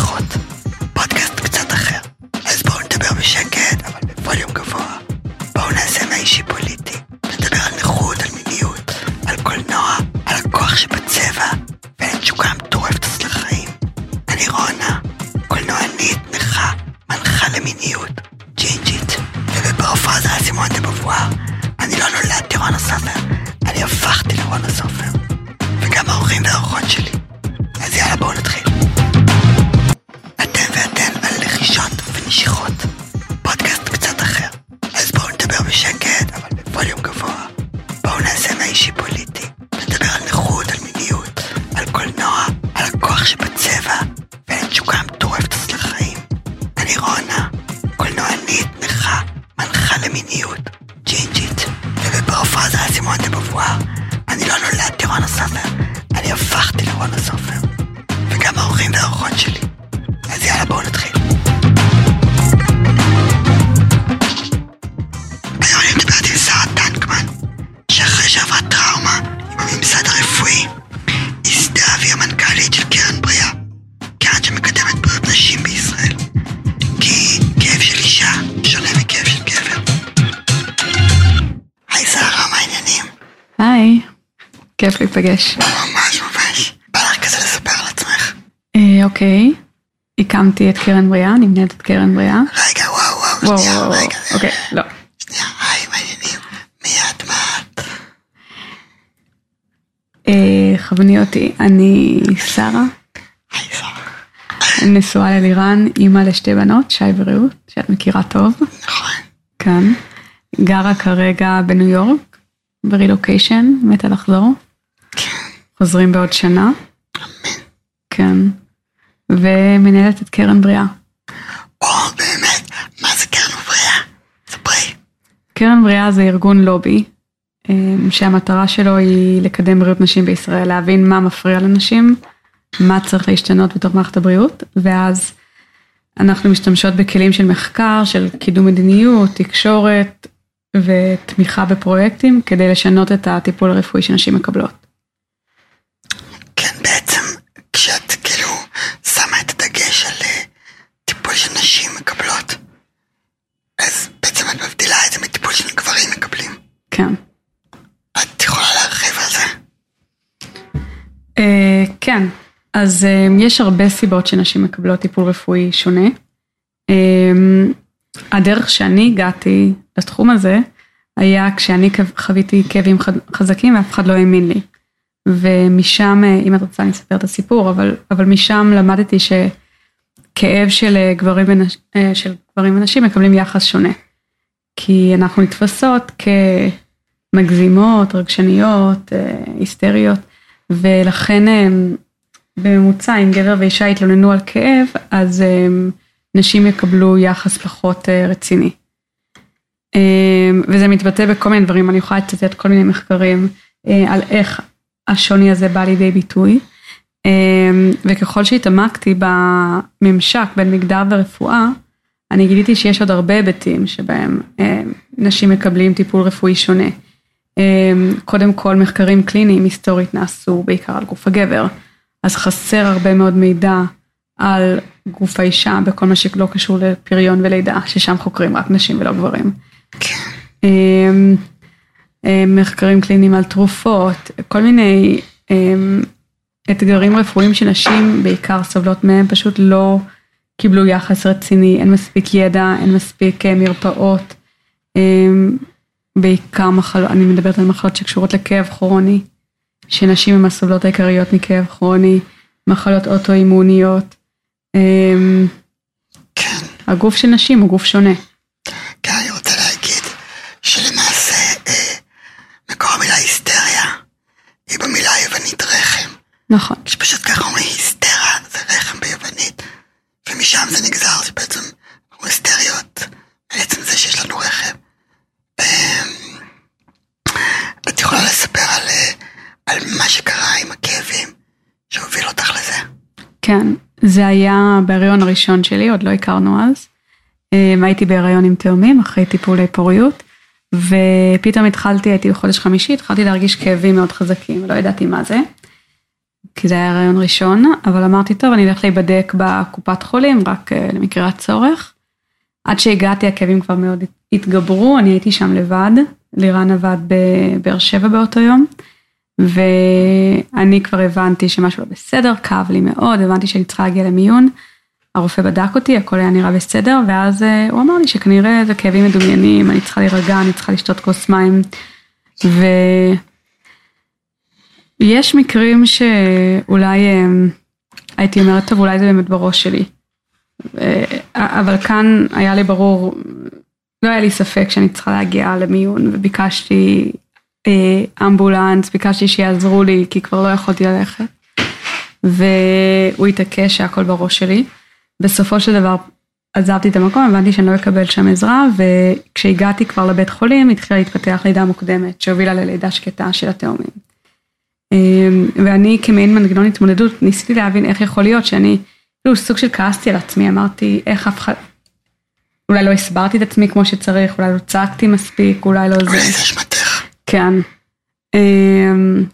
Iron. להיפגש. ממש ממש. בא לך כזה לספר על עצמך. אה, אוקיי, הקמתי את קרן בריאה, אני מנהלת את קרן בריאה. רגע, וואו, וואו, שנייה, וואו, וואו, רגע. אוקיי, לא. שנייה, היי, מה העניינים? מי את? מה את? אה, כווני אותי, אני שרה, היי שרה. נשואה ללירן, אימא לשתי בנות, שי ורעות, שאת מכירה טוב, נכון. כאן. גרה כרגע בניו יורק, ברילוקיישן, מתה לחזור. חוזרים בעוד שנה. כן. ומנהלת את קרן בריאה. או, באמת, מה זה קרן בריאה? ספרי. קרן בריאה זה ארגון לובי, אה, שהמטרה שלו היא לקדם בריאות נשים בישראל, להבין מה מפריע לנשים, מה צריך להשתנות בתוך מערכת הבריאות, ואז אנחנו משתמשות בכלים של מחקר, של קידום מדיניות, תקשורת ותמיכה בפרויקטים, כדי לשנות את הטיפול הרפואי שנשים מקבלות. בעצם, כשאת כאילו שמה את הדגש על אה, טיפול שנשים מקבלות, אז בעצם את מבדילה את זה מטיפול שגברים מקבלים. כן. את יכולה להרחיב על זה? אה, כן, אז אה, יש הרבה סיבות שנשים מקבלות טיפול רפואי שונה. אה, הדרך שאני הגעתי לתחום הזה היה כשאני חוויתי כאבים חזקים ואף אחד לא האמין לי. ומשם, אה, אם את רוצה אני אספר את הסיפור, אבל, אבל משם למדתי שכאב של אה, גברים, ונש, אה, של גברים ונשים מקבלים יחס שונה. כי אנחנו נתפסות כמגזימות, רגשניות, היסטריות, ולכן בממוצע אם גבר ואישה יתלוננו על כאב, אז נשים יקבלו יחס פחות רציני. וזה מתבטא בכל מיני דברים, אני יכולה לצטט כל מיני מחקרים על איך השוני הזה בא לידי ביטוי. אה, וככל שהתעמקתי בממשק בין מגדר ורפואה, אני גיליתי שיש עוד הרבה היבטים שבהם אה, נשים מקבלים טיפול רפואי שונה. אה, קודם כל מחקרים קליניים היסטורית נעשו בעיקר על גוף הגבר, אז חסר הרבה מאוד מידע על גוף האישה בכל מה שלא קשור לפריון ולידה, ששם חוקרים רק נשים ולא גברים. אה, מחקרים קליניים על תרופות, כל מיני אה, אתגרים רפואיים שנשים בעיקר סובלות מהם, פשוט לא קיבלו יחס רציני, אין מספיק ידע, אין מספיק אה, מרפאות, בעיקר מחלות, אני מדברת על מחלות שקשורות לכאב כרוני, שנשים הן הסובלות העיקריות מכאב כרוני, מחלות אוטואימוניות. כן. הגוף של נשים הוא גוף שונה. כן, אני רוצה להגיד שלמעשה אה, מקור המילה היסטריה היא במילה היוונית רחם. נכון. שפשוט ככה אומרים היסטרה זה רחם ביוונית ומשם זה נגזר זה בעצם אנחנו היסטריות בעצם זה שיש לנו רחם. אמ, את יכולה לספר על, אה, על מה שקרה עם הכאבים שהוביל אותך לזה? כן, זה היה בהריון הראשון שלי, עוד לא הכרנו אז. אה, הייתי בהריון עם תאומים אחרי טיפולי פוריות, ופתאום התחלתי, הייתי בחודש חמישי, התחלתי להרגיש כאבים מאוד חזקים, לא ידעתי מה זה. כי זה היה רעיון ראשון, אבל אמרתי, טוב, אני אלך להיבדק בקופת חולים, רק אה, למקרה הצורך. עד שהגעתי הכאבים כבר מאוד התגברו, אני הייתי שם לבד, לירן עבד בבאר שבע באותו יום, ואני כבר הבנתי שמשהו לא בסדר, כאב לי מאוד, הבנתי שאני צריכה להגיע למיון. הרופא בדק אותי, הכל היה נראה בסדר, ואז אה, הוא אמר לי שכנראה זה כאבים מדומיינים, אני צריכה להירגע, אני צריכה לשתות כוס מים. ויש מקרים שאולי אה, הייתי אומרת, טוב, אולי זה באמת בראש שלי. אה, אבל כאן היה לי ברור, לא היה לי ספק שאני צריכה להגיע למיון, וביקשתי אמבולנס, ביקשתי שיעזרו לי, כי כבר לא יכולתי ללכת. והוא התעקש שהכל בראש שלי. בסופו של דבר עזבתי את המקום, הבנתי שאני לא אקבל שם עזרה, וכשהגעתי כבר לבית חולים התחילה להתפתח לידה מוקדמת, שהובילה ללידה שקטה של התאומים. אמ, ואני כמעין מנגנון התמודדות ניסיתי להבין איך יכול להיות שאני, כאילו סוג של כעסתי על עצמי, אמרתי איך אף אחד, אולי לא הסברתי את עצמי כמו שצריך, אולי לא צעקתי מספיק, אולי לא זה. אולי זה אשמתך. כן. אמ,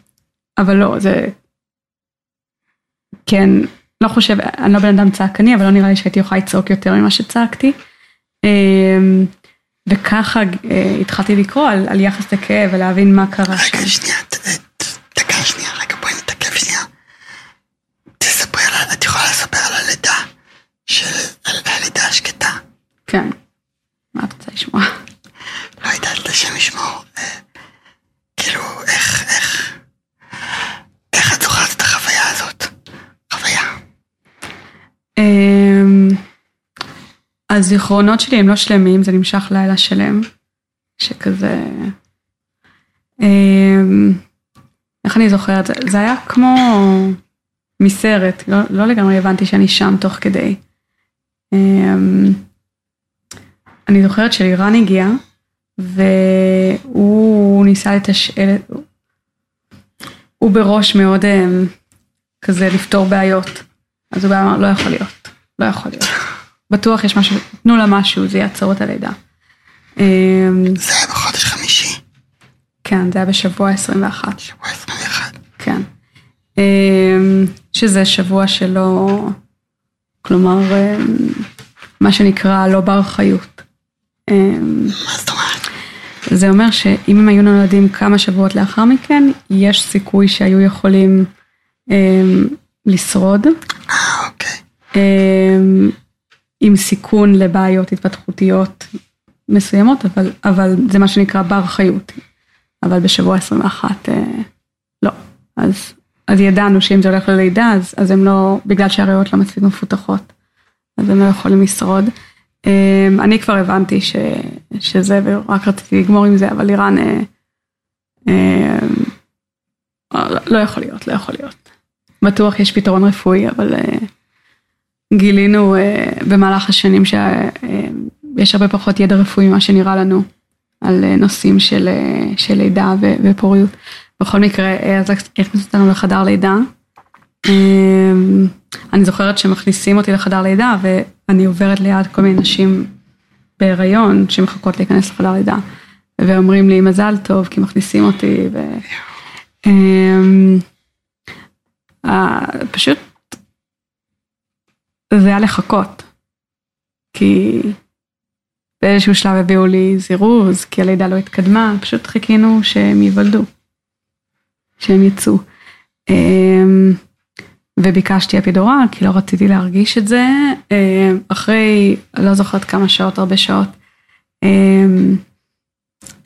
אבל לא, זה... כן, לא חושב, אני לא בן אדם צעקני, אבל לא נראה לי שהייתי יכולה לצעוק יותר ממה שצעקתי. אמ, וככה אה, התחלתי לקרוא על, על יחס לכאב ולהבין מה קרה. רגע, שנייה, דקה שנייה, רגע, בואי נתעכב שנייה. תספרי על, את יכולה לספר על הלידה, של, הלידה השקטה. כן, מה את רוצה לשמוע? לא יודעת, לשם ישמור. אה, כאילו, איך, איך, איך את זוכרת את החוויה הזאת? חוויה. אמ, הזיכרונות שלי הם לא שלמים, זה נמשך לילה שלם, שכזה... אמ, איך אני זוכרת? זה היה כמו מסרט, לא, לא לגמרי הבנתי שאני שם תוך כדי. אמ, אני זוכרת שלירן הגיע, והוא ניסה לתשאל, הוא בראש מאוד כזה לפתור בעיות. אז הוא אמר, לא יכול להיות, לא יכול להיות. בטוח יש משהו, תנו לה משהו, זה יעצור את הלידה. אמ, זה היה בחודש חמישי. כן, זה היה בשבוע 21. שבוע 21. כן. אמ, שזה שבוע שלא, כלומר, אמ, מה שנקרא לא בר חיות. מה זאת אומרת? זה אומר שאם הם היו נולדים כמה שבועות לאחר מכן, יש סיכוי שהיו יכולים לשרוד. אה, אוקיי. עם סיכון לבעיות התפתחותיות מסוימות, אבל, אבל זה מה שנקרא בר חיות. אבל בשבוע 21 אה, לא. אז, אז ידענו שאם זה הולך ללידה, אז, אז הם לא, בגלל שהריאות לא מספיק מפותחות, אז הם לא יכולים לשרוד. אה, אני כבר הבנתי ש, שזה, ורק רציתי לגמור עם זה, אבל איראן אה, אה, לא, יכול להיות, לא יכול להיות. בטוח יש פתרון רפואי, אבל אה, גילינו אה, במהלך השנים שיש הרבה פחות ידע רפואי ממה שנראה לנו על אה, נושאים של, של לידה ופוריות. בכל מקרה, אז הכניסו אותנו לחדר לידה. אני זוכרת שמכניסים אותי לחדר לידה ואני עוברת ליד כל מיני נשים בהיריון שמחכות להיכנס לחדר לידה. ואומרים לי מזל טוב כי מכניסים אותי. ו... פשוט זה היה לחכות. כי באיזשהו שלב הביאו לי זירוז, כי הלידה לא התקדמה, פשוט חיכינו שהם ייוולדו, שהם יצאו. אמ, וביקשתי אפידורל, כי לא רציתי להרגיש את זה. אמ, אחרי, לא זוכרת כמה שעות, הרבה שעות, אמ,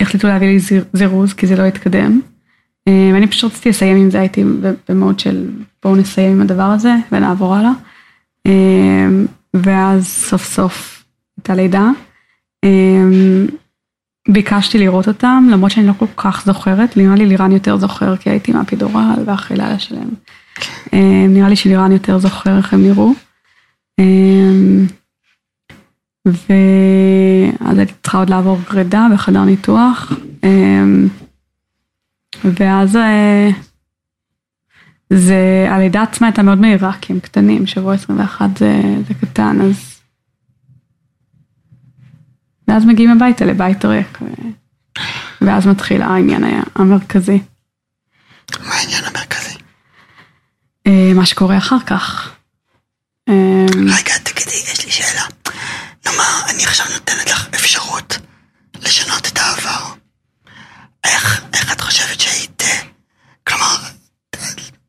החליטו להביא לי זירוז, כי זה לא התקדם. ואני פשוט רציתי לסיים עם זה, הייתי במוד של בואו נסיים עם הדבר הזה ונעבור הלאה. ואז סוף סוף הייתה לידה. ביקשתי לראות אותם, למרות שאני לא כל כך זוכרת, נראה לי לירן יותר זוכר, כי הייתי מהפידורל ואחרי לילה שלהם. אמ, נראה לי שלירן יותר זוכר איך הם נראו. ואז הייתי צריכה עוד לעבור גרידה בחדר ניתוח. ואז אה, זה, הלידה עצמה הייתה מאוד מהירה, כי הם קטנים, שבוע 21 זה, זה קטן, אז... ואז מגיעים הביתה לבית ריק. ואז מתחיל העניין המרכזי. מה העניין המרכזי? אה, מה שקורה אחר כך. אה, רגע, תגידי, יש לי שאלה. נאמר, אני עכשיו נותנת לך אפשרות לשנות את העבר. איך, איך את חושבת שהיית, כלומר,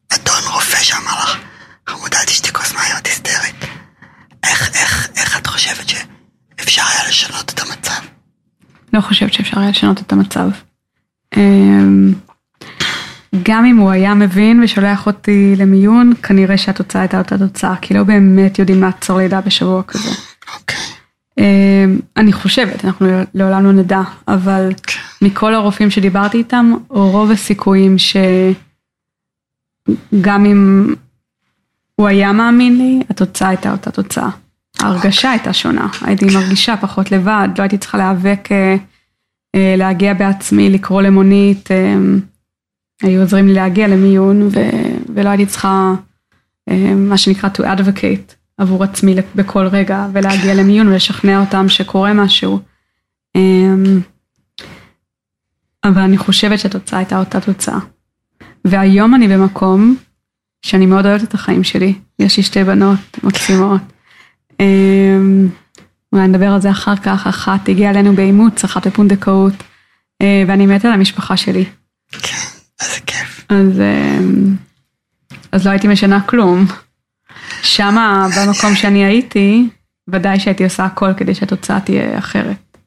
אדון רופא שאמר לך, חמודה, תשתי כוס מים, את היסטרית. איך, איך, איך את חושבת שאפשר היה לשנות את המצב? לא חושבת שאפשר היה לשנות את המצב. אמ, גם אם הוא היה מבין ושולח אותי למיון, כנראה שהתוצאה הייתה אותה תוצאה, כי לא באמת יודעים לעצור לידה בשבוע כזה. אוקיי. אמ, אני חושבת, אנחנו לעולם לא נדע, אבל מכל הרופאים שדיברתי איתם, רוב הסיכויים שגם אם הוא היה מאמין לי, התוצאה הייתה אותה תוצאה. ההרגשה הייתה שונה, הייתי מרגישה פחות לבד, לא הייתי צריכה להיאבק, אה, אה, להגיע בעצמי, לקרוא למונית, אה, היו עוזרים לי להגיע למיון, ו- ולא הייתי צריכה, מה שנקרא to advocate עבור עצמי בכל רגע, ולהגיע למיון ולשכנע אותם שקורה משהו. אבל אני חושבת שהתוצאה הייתה אותה תוצאה. והיום אני במקום שאני מאוד אוהבת את החיים שלי. יש לי שתי בנות מקסימות. אמ, אולי נדבר על זה אחר כך, אחת הגיעה אלינו באימוץ, אחת בפונדקאות, אה, ואני מתה על המשפחה שלי. כן, איזה כיף. אז, אמ, אז לא הייתי משנה כלום. שמה, במקום שאני הייתי, ודאי שהייתי עושה הכל כדי שהתוצאה תהיה אחרת.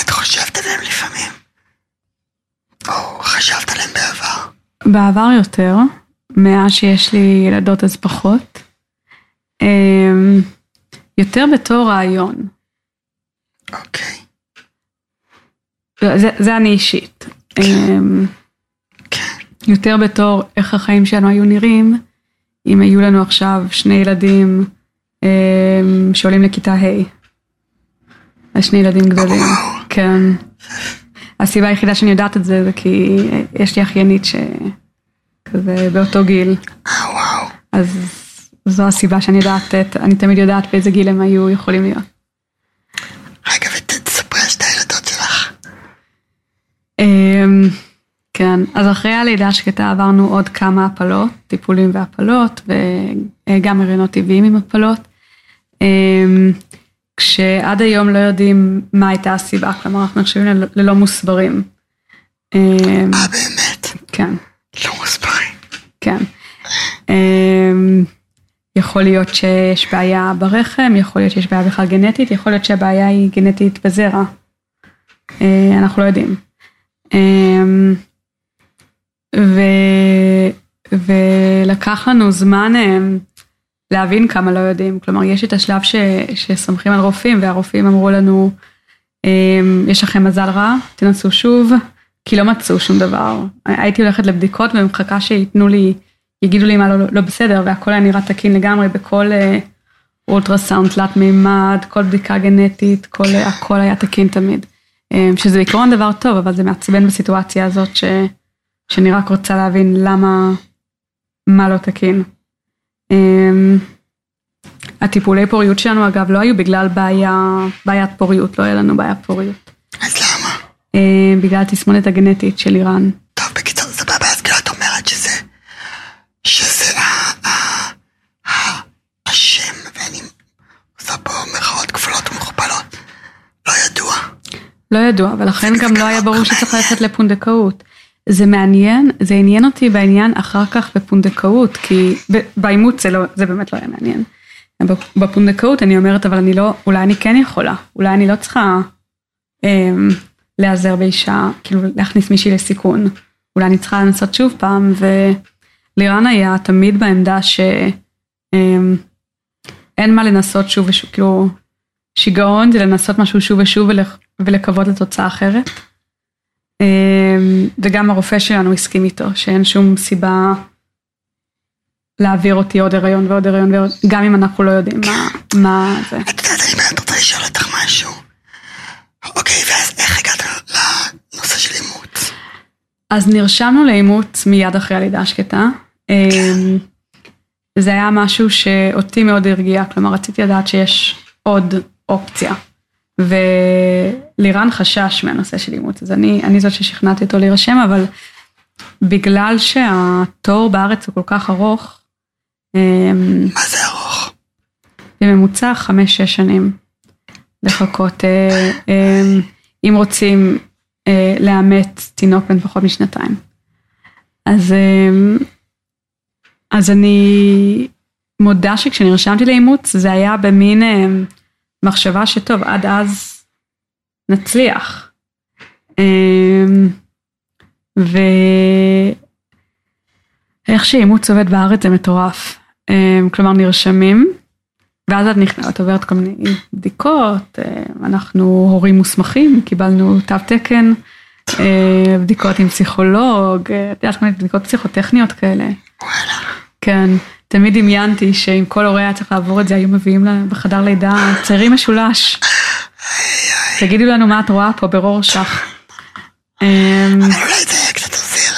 את חושבת עליהם לפעמים? או חשבת עליהם בעבר? בעבר יותר, מאז שיש לי ילדות אז פחות. אמ, יותר בתור רעיון. אוקיי. זה, זה אני אישית. אמ, כן. יותר בתור איך החיים שלנו היו נראים, אם היו לנו עכשיו שני ילדים אמ, שעולים לכיתה ה'. אז שני ילדים גדולים. כן. הסיבה היחידה שאני יודעת את זה, זה כי יש לי אחיינית שכזה באותו גיל. אה, וואו. אז זו הסיבה שאני יודעת, את- אני תמיד יודעת באיזה גיל הם היו יכולים להיות. רגע, ותספרי על שתי הילדות שלך. אמ, כן, אז אחרי הלידה השקטה עברנו עוד כמה הפלות, טיפולים והפלות, וגם הריונות טבעיים עם הפלות. אמ, כשעד היום לא יודעים מה הייתה הסיבה, כלומר אנחנו נחשבים ללא מוסברים. אמ, אה, באמת? כן, לא מוסברים. כן. יכול להיות שיש בעיה ברחם, יכול להיות שיש בעיה בכלל גנטית, יכול להיות שהבעיה היא גנטית בזרע. אה, אנחנו לא יודעים. אמ, ו... ולקח לנו זמן אמ, להבין כמה לא יודעים. כלומר, יש את השלב ש... שסומכים על רופאים, והרופאים אמרו לנו, אמ, יש לכם מזל רע, תנסו שוב, כי לא מצאו שום דבר. הייתי הולכת לבדיקות ומחכה שייתנו לי, יגידו לי מה לא, לא בסדר, והכל היה נראה תקין לגמרי בכל אה, אולטרסאונד תלת מימד, כל בדיקה גנטית, כל, אה, הכל היה תקין תמיד. אה, שזה בעיקרון דבר טוב, אבל זה מעצבן בסיטואציה הזאת, ש, שאני רק רוצה להבין למה, מה לא תקין. הטיפולי פוריות שלנו אגב לא היו בגלל בעיה, בעיית פוריות, לא היה לנו בעיית פוריות. אז למה? בגלל התסמונת הגנטית של איראן. טוב, בקיצור, סבבה, אז כאילו את אומרת שזה... שזה ה... ה... ה... השם, ואני עושה פה מירכאות כפולות ומכופלות. לא ידוע. לא ידוע, ולכן גם לא היה ברור שצריך. ללכת לפונדקאות. זה מעניין, זה עניין אותי בעניין אחר כך בפונדקאות, כי ב- באימוץ זה, לא, זה באמת לא היה מעניין. בפונדקאות אני אומרת, אבל אני לא, אולי אני כן יכולה, אולי אני לא צריכה אמ, להיעזר באישה, כאילו להכניס מישהי לסיכון. אולי אני צריכה לנסות שוב פעם, ולירן היה תמיד בעמדה שאין מה לנסות שוב ושוב, כאילו, שיגעון זה לנסות משהו שוב ושוב ולק- ולקוות לתוצאה אחרת. אמ, וגם הרופא שלנו הסכים איתו, שאין שום סיבה להעביר אותי עוד הריון ועוד הריון ועוד, גם אם אנחנו לא יודעים מה, מה זה. את יודעת, אני באמת רוצה לשאול אותך משהו. אוקיי, ואז איך הגעת לנושא של אימוץ? אז נרשמנו לאימוץ מיד אחרי הלידה השקטה. אמ, זה היה משהו שאותי מאוד הרגיע, כלומר רציתי לדעת שיש עוד אופציה. ולירן חשש מהנושא של אימוץ, אז אני, אני זאת ששכנעתי אותו להירשם, אבל בגלל שהתור בארץ הוא כל כך ארוך, אמ, מה זה ארוך? בממוצע חמש-שש שנים לחכות, אה, אמ, אם רוצים אה, לאמץ תינוק בן פחות משנתיים. אז, אמ, אז אני מודה שכשנרשמתי לאימוץ זה היה במין מחשבה שטוב, עד אז נצליח. אמ, ואיך שאימוץ עובד בארץ זה מטורף. אמ, כלומר נרשמים, ואז את, נכנעת, את עוברת כל מיני בדיקות, אמ, אנחנו הורים מוסמכים, קיבלנו תו תקן, אה, בדיקות עם פסיכולוג, אה, את יודעת, כל מיני בדיקות פסיכוטכניות כאלה. וואלה. כן, תמיד דמיינתי שאם כל הורה היה צריך לעבור את זה, היו מביאים לה בחדר לידה צעירים משולש. תגידו לנו מה את רואה פה ברורשך. אמ, אבל אולי זה קצת עוזר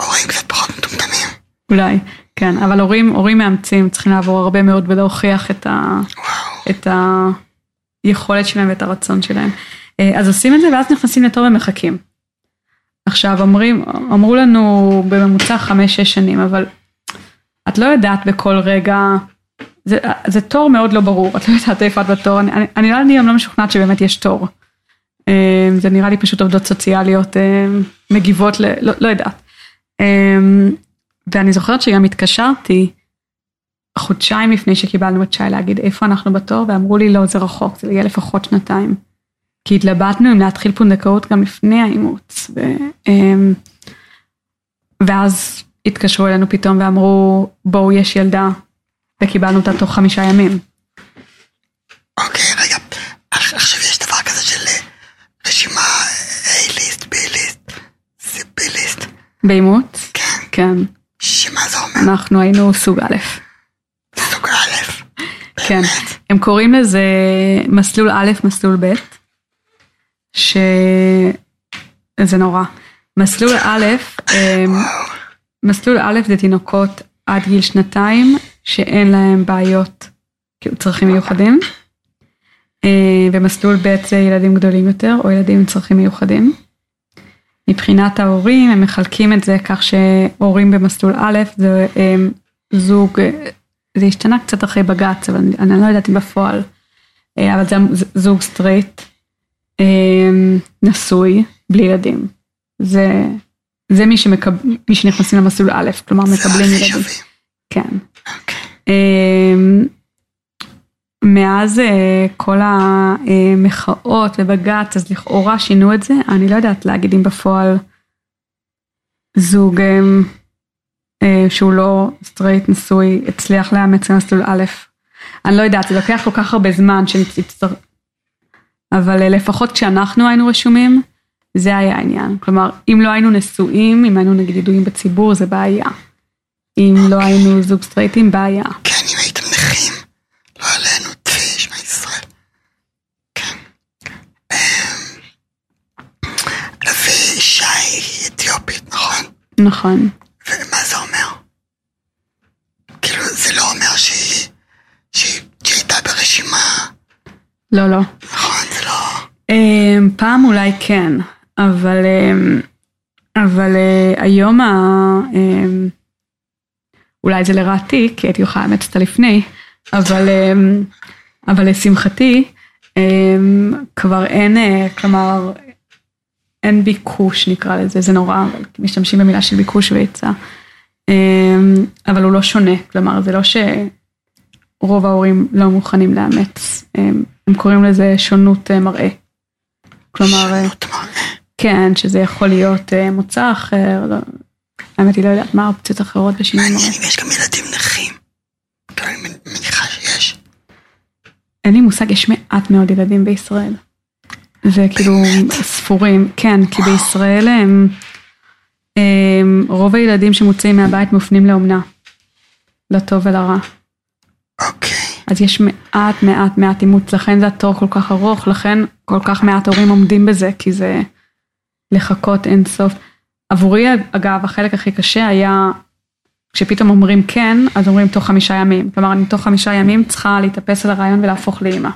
להורים קצת פחות מטומטמים. אולי, כן, אבל הורים, הורים מאמצים צריכים לעבור הרבה מאוד ולהוכיח את, ה. את היכולת שלהם ואת הרצון שלהם. אה, אז עושים את זה ואז נכנסים לתור ומחכים. עכשיו אומרים, אמרו לנו בממוצע חמש-שש שנים, אבל את לא יודעת בכל רגע, זה, זה תור מאוד לא ברור, את לא יודעת איפה את בתור, אני, אני, אני, אני לא משוכנעת שבאמת יש תור. אה, זה נראה לי פשוט עובדות סוציאליות אה, מגיבות, ל, לא, לא יודעת. אה, ואני זוכרת שגם התקשרתי חודשיים לפני שקיבלנו את שי להגיד איפה אנחנו בתור, ואמרו לי לא, זה רחוק, זה יהיה לפחות שנתיים. כי התלבטנו אם להתחיל פונדקאות גם לפני האימוץ. ו, אמ, ואז התקשרו אלינו פתאום ואמרו, בואו, יש ילדה, וקיבלנו אותה תוך חמישה ימים. אוקיי, רגע. עכ- עכשיו יש דבר כזה של אה, רשימה A-ליסט, B-ליסט, זה B-ליסט. באימוץ? כן. כן. שמה זה אומר? אנחנו היינו סוג א'. סוג א'. כן. הם קוראים לזה מסלול א', מסלול ב', שזה נורא. מסלול א', אמ. מסלול א' זה תינוקות עד גיל שנתיים שאין להם בעיות, כאילו צרכים מיוחדים. אה, ומסלול ב' זה ילדים גדולים יותר או ילדים עם צרכים מיוחדים. מבחינת ההורים הם מחלקים את זה כך שהורים במסלול א' זה אה, זוג, אה, זה השתנה קצת אחרי בג"ץ אבל אני, אני לא יודעת אם בפועל, אה, אבל זה זוג סטרייט, נשוי, בלי ילדים. זה, זה מי, שמקב... מי שנכנסים למסלול א', כלומר מקבלים זה הכי ילדים. שווים. כן. אוקיי. אמ, מאז אה, כל המחאות ובג"ץ, אז לכאורה שינו את זה, אני לא יודעת להגיד אם בפועל זוג אמ, אה, שהוא לא סטרייט נשוי הצליח לאמץ למסלול א', אני לא יודעת, זה לוקח כל כך הרבה זמן שנצטרך, אבל אה, לפחות כשאנחנו היינו רשומים, זה היה העניין. כלומר, אם לא היינו נשואים, אם היינו נגיד ידועים בציבור, זה בעיה. אם לא היינו זוג סטרייטים, בעיה. כן, אם הייתם נכים, לא עלינו, תפי, שמע ישראל. כן. אמ, ואישה היא אתיופית, נכון? נכון. ומה זה אומר? כאילו, זה לא אומר שהיא, שהיא, שהיא הייתה ברשימה, לא, לא. נכון? אמ, פעם אולי כן, אבל, אמ, אבל אה, היום ה... אמ, אולי זה לרעתי, כי הייתי יכולה לאמץ אותה לפני, אבל, אבל לשמחתי, כבר אין, אה, כלומר, אין ביקוש נקרא לזה, זה נורא, משתמשים במילה של ביקוש והיצע. אבל הוא לא שונה, כלומר זה לא שרוב ההורים לא מוכנים לאמץ, הם, הם קוראים לזה שונות אה, מראה. כלומר, אה. כן, שזה יכול להיות אה, מוצא אחר, לא, האמת היא לא יודעת מה האופציות האחרות בשינוי מראה. מעניין אם יש גם ילדים נכים. אני מניחה שיש. אין לי מושג, יש מעט מאוד ילדים בישראל. זה כאילו ספורים, כן, כי בישראל הם, הם, רוב הילדים שמוצאים מהבית מופנים לאומנה, לטוב ולרע. אוקיי. אז יש מעט מעט מעט אימוץ, לכן זה התור כל כך ארוך, לכן כל כך מעט הורים עומדים בזה, כי זה לחכות אין סוף. עבורי אגב החלק הכי קשה היה כשפתאום אומרים כן, אז אומרים תוך חמישה ימים. כלומר אני תוך חמישה ימים צריכה להתאפס על הרעיון ולהפוך לאימא.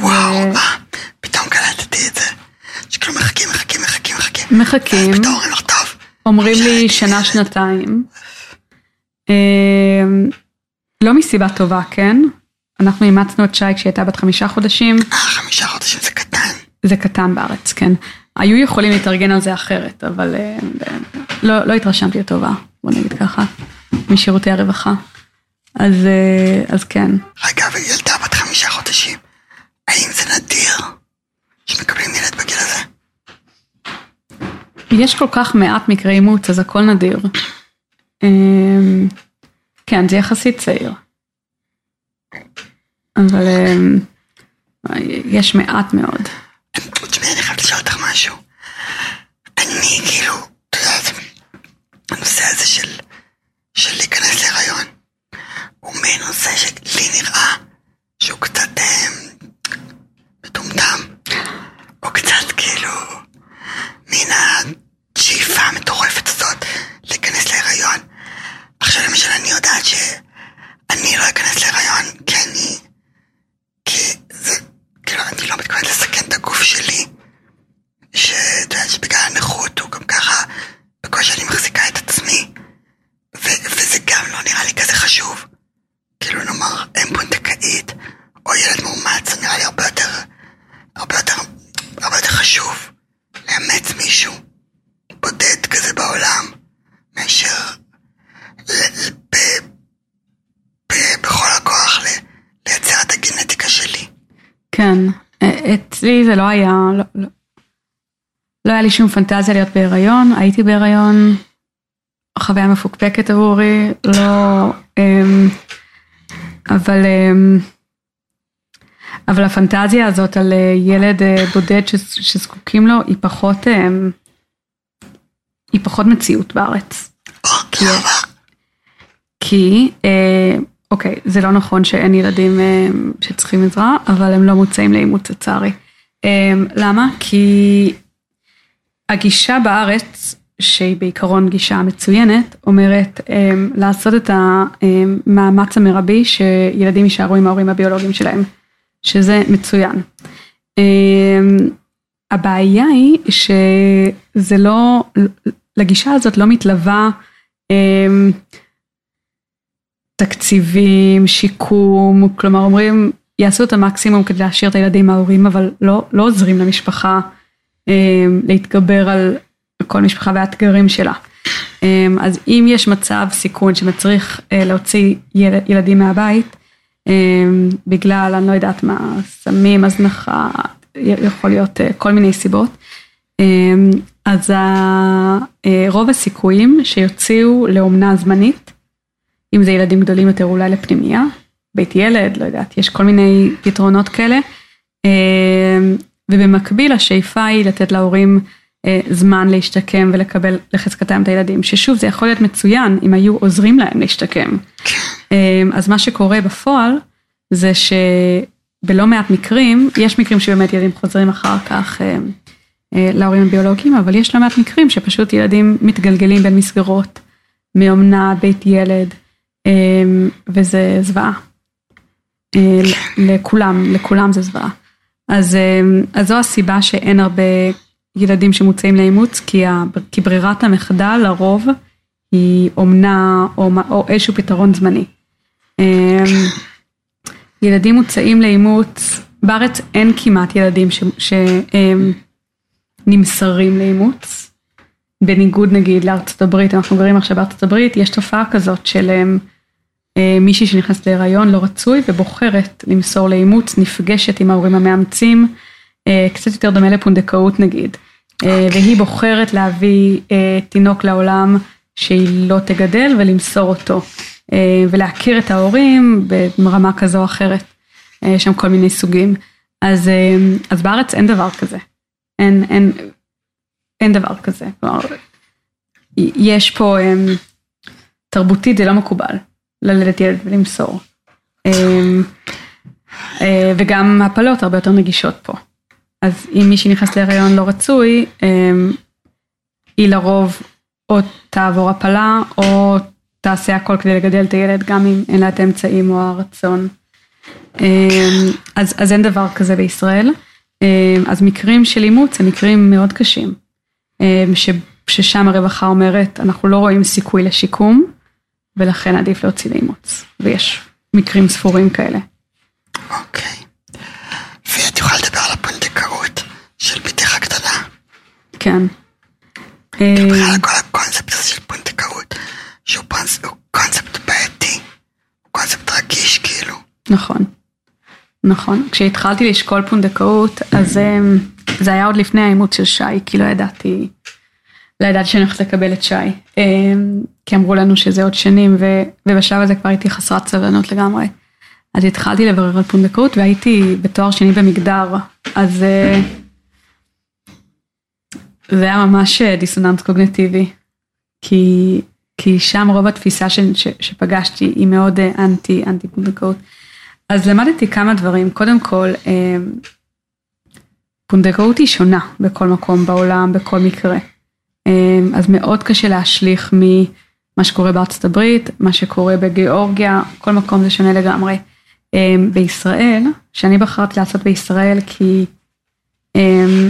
וואו? פתאום קלטתי את זה. שכאילו מחכים, מחכים, מחכים, מחכים. מחכים, פתאום אומרים לך, טוב, אומרים לי שנה, שנתיים. אמ, לא מסיבה טובה, כן? אנחנו אימצנו את שי כשהיא הייתה בת חמישה חודשים, אה, חמישה חודשים זה קטן. זה קטן בארץ, כן. היו יכולים להתארגן על זה אחרת, אבל אה, לא, לא התרשמתי לטובה, בוא נגיד ככה, משירותי הרווחה. אז, אה, אז כן. רגע, וילדה בת חמישה חודשים, האם זה נדיר שמקבלים ילד בגיל הזה? יש כל כך מעט מקרי אימוץ, אז הכל נדיר. אמ, כן, זה יחסית צעיר. אבל אמ, יש מעט מאוד. תשמעי, אני חייבת לשאול אותך משהו. אני כאילו, את יודעת, הנושא הזה של, של להיכנס להיריון, הוא מין נושא שלי נראה שהוא קצת אה, מטומטם, או קצת כאילו, מן השאיפה המטורפת הזאת להיכנס להיריון. עכשיו למשל אני יודעת שאני לא אכנס להיריון כי אני, כי זה, כאילו אני לא מתכוונת לסכן את הגוף שלי, שאת יודעת שבגלל הנכות הוא גם ככה, בקושי אני מחזיקה את עצמי, ו- וזה גם לא נראה לי כזה חשוב. כאילו נאמר אם פונדקאית או ילד מאומץ, זה נראה לי הרבה יותר, הרבה יותר, הרבה יותר חשוב לאמץ מישהו בודד כזה בעולם, מאשר ל- ל- ב- ב- בכל הכוח ל- לייצר את הגנטיקה שלי. כן, א- אצלי זה לא היה, לא, לא, לא היה לי שום פנטזיה להיות בהיריון, הייתי בהיריון, חוויה מפוקפקת עבורי, לא, אמ, אבל, אמ, אבל הפנטזיה הזאת על אה, ילד אה, בודד ש, שזקוקים לו, היא פחות, אמ, היא פחות מציאות בארץ. או, למה? כי, אה, אוקיי, זה לא נכון שאין ילדים שצריכים עזרה, אבל הם לא מוצאים לאימוץ לצערי. אה, למה? כי הגישה בארץ, שהיא בעיקרון גישה מצוינת, אומרת אה, לעשות את המאמץ המרבי שילדים יישארו עם ההורים הביולוגיים שלהם, שזה מצוין. אה, הבעיה היא שזה לא, לגישה הזאת לא מתלווה תקציבים, שיקום, כלומר אומרים יעשו את המקסימום כדי להשאיר את הילדים מההורים אבל לא, לא עוזרים למשפחה אה, להתגבר על כל משפחה והאתגרים שלה. אה, אז אם יש מצב סיכון שמצריך אה, להוציא יל, ילדים מהבית בגלל אני לא יודעת מה, סמים, הזנחה, יכול להיות כל מיני סיבות, אז רוב הסיכויים שיוציאו לאומנה זמנית אם זה ילדים גדולים יותר אולי לפנימייה, בית ילד, לא יודעת, יש כל מיני פתרונות כאלה. אה, ובמקביל השאיפה היא לתת להורים אה, זמן להשתקם ולקבל לחזקתם את הילדים, ששוב זה יכול להיות מצוין אם היו עוזרים להם להשתקם. אה, אז מה שקורה בפועל זה שבלא מעט מקרים, יש מקרים שבאמת ילדים חוזרים אחר כך להורים הביולוגיים, אבל יש לא מעט מקרים שפשוט ילדים מתגלגלים בין מסגרות, מאומנה, בית ילד, וזה זוועה. אה, לכולם, לכולם זה זוועה. אז, אה, אז זו הסיבה שאין הרבה ילדים שמוצאים לאימוץ, כי, ה, כי ברירת המחדל לרוב היא אומנה או, או איזשהו פתרון זמני. אה, ילדים מוצאים לאימוץ, בארץ אין כמעט ילדים שנמסרים לאימוץ, בניגוד נגיד לארצות הברית, אנחנו גרים עכשיו בארצות הברית, יש תופעה כזאת של מישהי שנכנסת להיריון לא רצוי ובוחרת למסור לאימוץ, נפגשת עם ההורים המאמצים, אה, קצת יותר דומה לפונדקאות נגיד, אה, והיא בוחרת להביא אה, תינוק לעולם שהיא לא תגדל ולמסור אותו, אה, ולהכיר את ההורים ברמה כזו או אחרת, אה, יש שם כל מיני סוגים. אז, אה, אז בארץ אין דבר כזה, אין, אין, אין דבר כזה, כלומר, יש פה, אה, תרבותית זה לא מקובל. ללדת ילד ולמסור. אמ, אה, וגם הפלות הרבה יותר נגישות פה. אז אם מישהי נכנסת להיריון לא רצוי, אמ, היא לרוב או תעבור הפלה או תעשה הכל כדי לגדל את הילד גם אם אין לה את האמצעים או הרצון. אמ, אז, אז אין דבר כזה בישראל. אז מקרים של אימוץ הם מקרים מאוד קשים. ש, ששם הרווחה אומרת, אנחנו לא רואים סיכוי לשיקום, ולכן עדיף להוציא לאימוץ, ויש מקרים ספורים כאלה. אוקיי. ואת יכולה לדבר על הפונדקאות של בתך הקטנה? כן. אה, כל הקונספט הזה של פונדקאות, שהוא פונס- קונספט בעייתי, הוא קונספט רגיש כאילו. נכון, נכון. כשהתחלתי לשקול פונדקאות, אז אמ, זה היה עוד לפני האימוץ של שי, כי לא ידעתי, לא ידעתי שאני הולכת לקבל את שי. אמ, כי אמרו לנו שזה עוד שנים, ובשלב הזה כבר הייתי חסרת סבלנות לגמרי. אז התחלתי לברר על פונדקאות, והייתי בתואר שני במגדר, אז אה, זה היה ממש אה, דיסוננס קוגנטיבי. כי, כי שם רוב התפיסה ש, ש, שפגשתי היא מאוד אה, אנטי, אנטי פונדקאות. אז למדתי כמה דברים, קודם כל, אה, פונדקאות היא שונה בכל מקום בעולם, בכל מקרה. אה, אז מאוד קשה להשליך ממה שקורה בארצות הברית, מה שקורה בגיאורגיה, כל מקום זה שונה לגמרי. אה, בישראל, שאני בחרתי לעשות בישראל כי אה,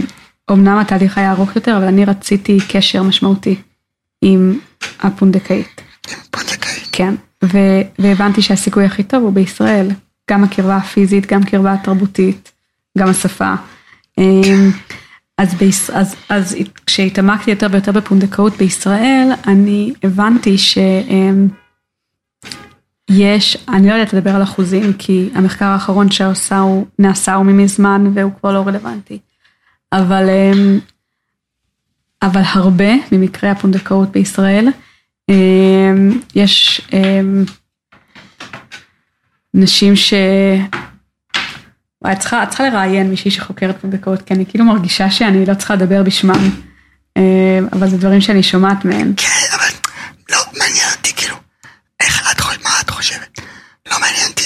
אומנם התהליך היה ארוך יותר, אבל אני רציתי קשר משמעותי עם הפונדקאית. פונדקאית. כן, ו- והבנתי שהסיכוי הכי טוב הוא בישראל, גם הקרבה הפיזית, גם קרבה התרבותית, גם השפה. אמ, אז, ביש, אז, אז כשהתעמקתי יותר ויותר בפונדקאות בישראל, אני הבנתי שיש, אני לא יודעת לדבר על אחוזים, כי המחקר האחרון שעושה הוא נעשה הוא ממזמן והוא כבר לא רלוונטי. אבל, אמ, אבל הרבה ממקרי הפונדקאות בישראל, אמ, יש אמ, נשים ש... וואי, את צריכה, את צריכה לראיין מישהי שחוקרת פונדקאות, כי אני כאילו מרגישה שאני לא צריכה לדבר בשמם, אמ, אבל זה דברים שאני שומעת מהן. כן, אבל לא מעניין אותי כאילו, איך את חושבת, מה את חושבת? לא מעניין אותי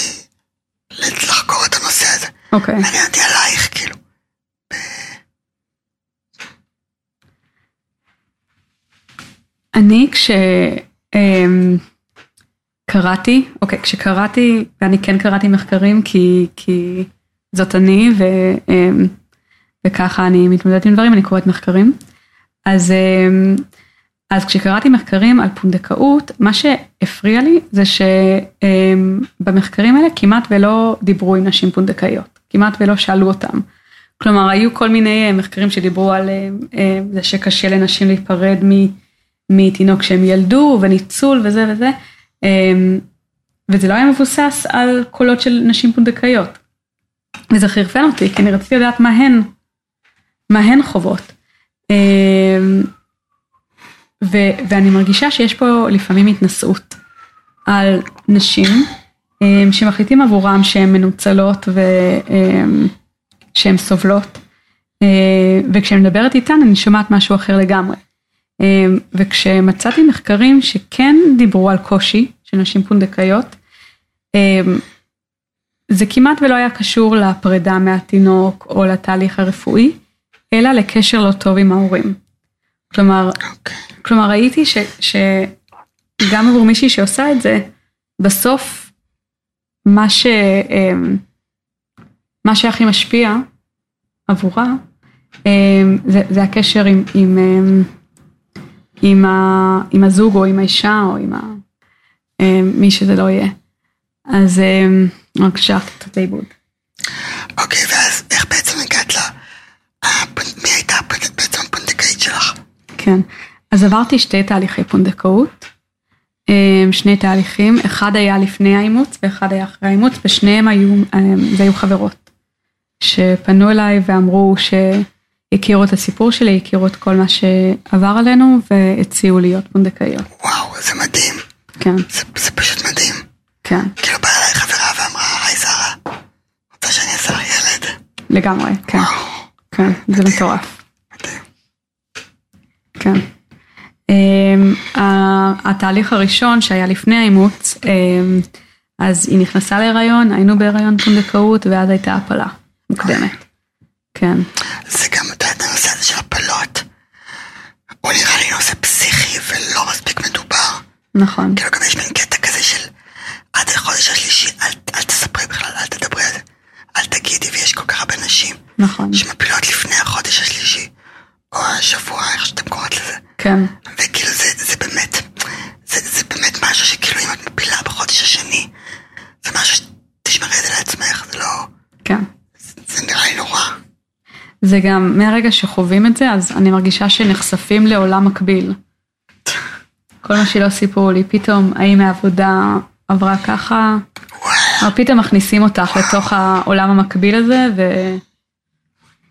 לחקור את הנושא הזה. אוקיי, מעניין אותי עלייך כאילו. אני כש... אמ, קראתי, אוקיי, כשקראתי, ואני כן קראתי מחקרים כי, כי זאת אני, ו, אמ, וככה אני מתמודדת עם דברים, אני קוראת מחקרים. אז, אמ, אז כשקראתי מחקרים על פונדקאות, מה שהפריע לי זה שבמחקרים האלה כמעט ולא דיברו עם נשים פונדקאיות, כמעט ולא שאלו אותם. כלומר, היו כל מיני מחקרים שדיברו על אה, אה, זה שקשה לנשים להיפרד. מתינוק שהם ילדו וניצול וזה וזה, אמ, וזה לא היה מבוסס על קולות של נשים פונדקאיות. וזה חרפן אותי, כי אני רציתי לדעת מה הן, מה הן חוות. אמ, ו- ואני מרגישה שיש פה לפעמים התנשאות על נשים אמ, שמחליטים עבורם שהן מנוצלות ושהן סובלות. וכשאני מדברת איתן אני שומעת משהו אחר לגמרי. אמ, וכשמצאתי מחקרים שכן דיברו על קושי של נשים פונדקאיות, אמ, זה כמעט ולא היה קשור לפרידה מהתינוק או לתהליך הרפואי, אלא לקשר לא טוב עם ההורים. כלומר, אוקיי. כלומר ראיתי ש, שגם עבור מישהי שעושה את זה, בסוף מה, ש, אמ, מה שהכי משפיע עבורה, זה, זה הקשר עם, עם עם, ה, עם הזוג או עם האישה או עם ה, מי שזה לא יהיה. אז אה, בבקשה, קצת לאיבוד. אוקיי, ואז איך בעצם הגעת ל... הפונ- מי הייתה בעצם הפונדקאית שלך? כן. אז עברתי שתי תהליכי פונדקאות. אה, שני תהליכים, אחד היה לפני האימוץ ואחד היה אחרי האימוץ, ושניהם היו, זה היו חברות. שפנו אליי ואמרו שהכירו את הסיפור שלי, הכירו את כל מה שעבר עלינו והציעו להיות פונדקאיות. וואו, זה מדהים. כן, זה, זה פשוט מדהים. כן, כאילו באה אליי לגמרי, כן, כן, זה מטורף. כן. Um, התהליך הראשון שהיה לפני האימוץ, um, אז היא נכנסה להיריון, היינו בהיריון פונדקאות ואז הייתה הפלה מוקדמת. כן, זה גם, את יודעת, הנושא הזה של הפלות, הוא נראה לי נושא פסיכי ולא מספיק מדובר. נכון, כאילו גם יש מין קטע כזה של עד החודש השלישי, אל, אל תספרי בכלל, אל תדברי על זה, אל תגידי, ויש כל כך הרבה נשים נכון, שמפילות לפני החודש השלישי, או השבוע, איך שאתם קוראות לזה. כן, וכאילו זה, זה באמת, זה, זה באמת משהו שכאילו אם את מפילה בחודש השני, זה משהו שתשמרי את זה לעצמך, זה לא, כן. זה נראה לי נורא. זה גם מהרגע שחווים את זה, אז אני מרגישה שנחשפים לעולם מקביל. כל מה שלא סיפרו לי, פתאום האם העבודה עברה ככה, אבל פתאום מכניסים אותך לתוך העולם המקביל הזה, ו...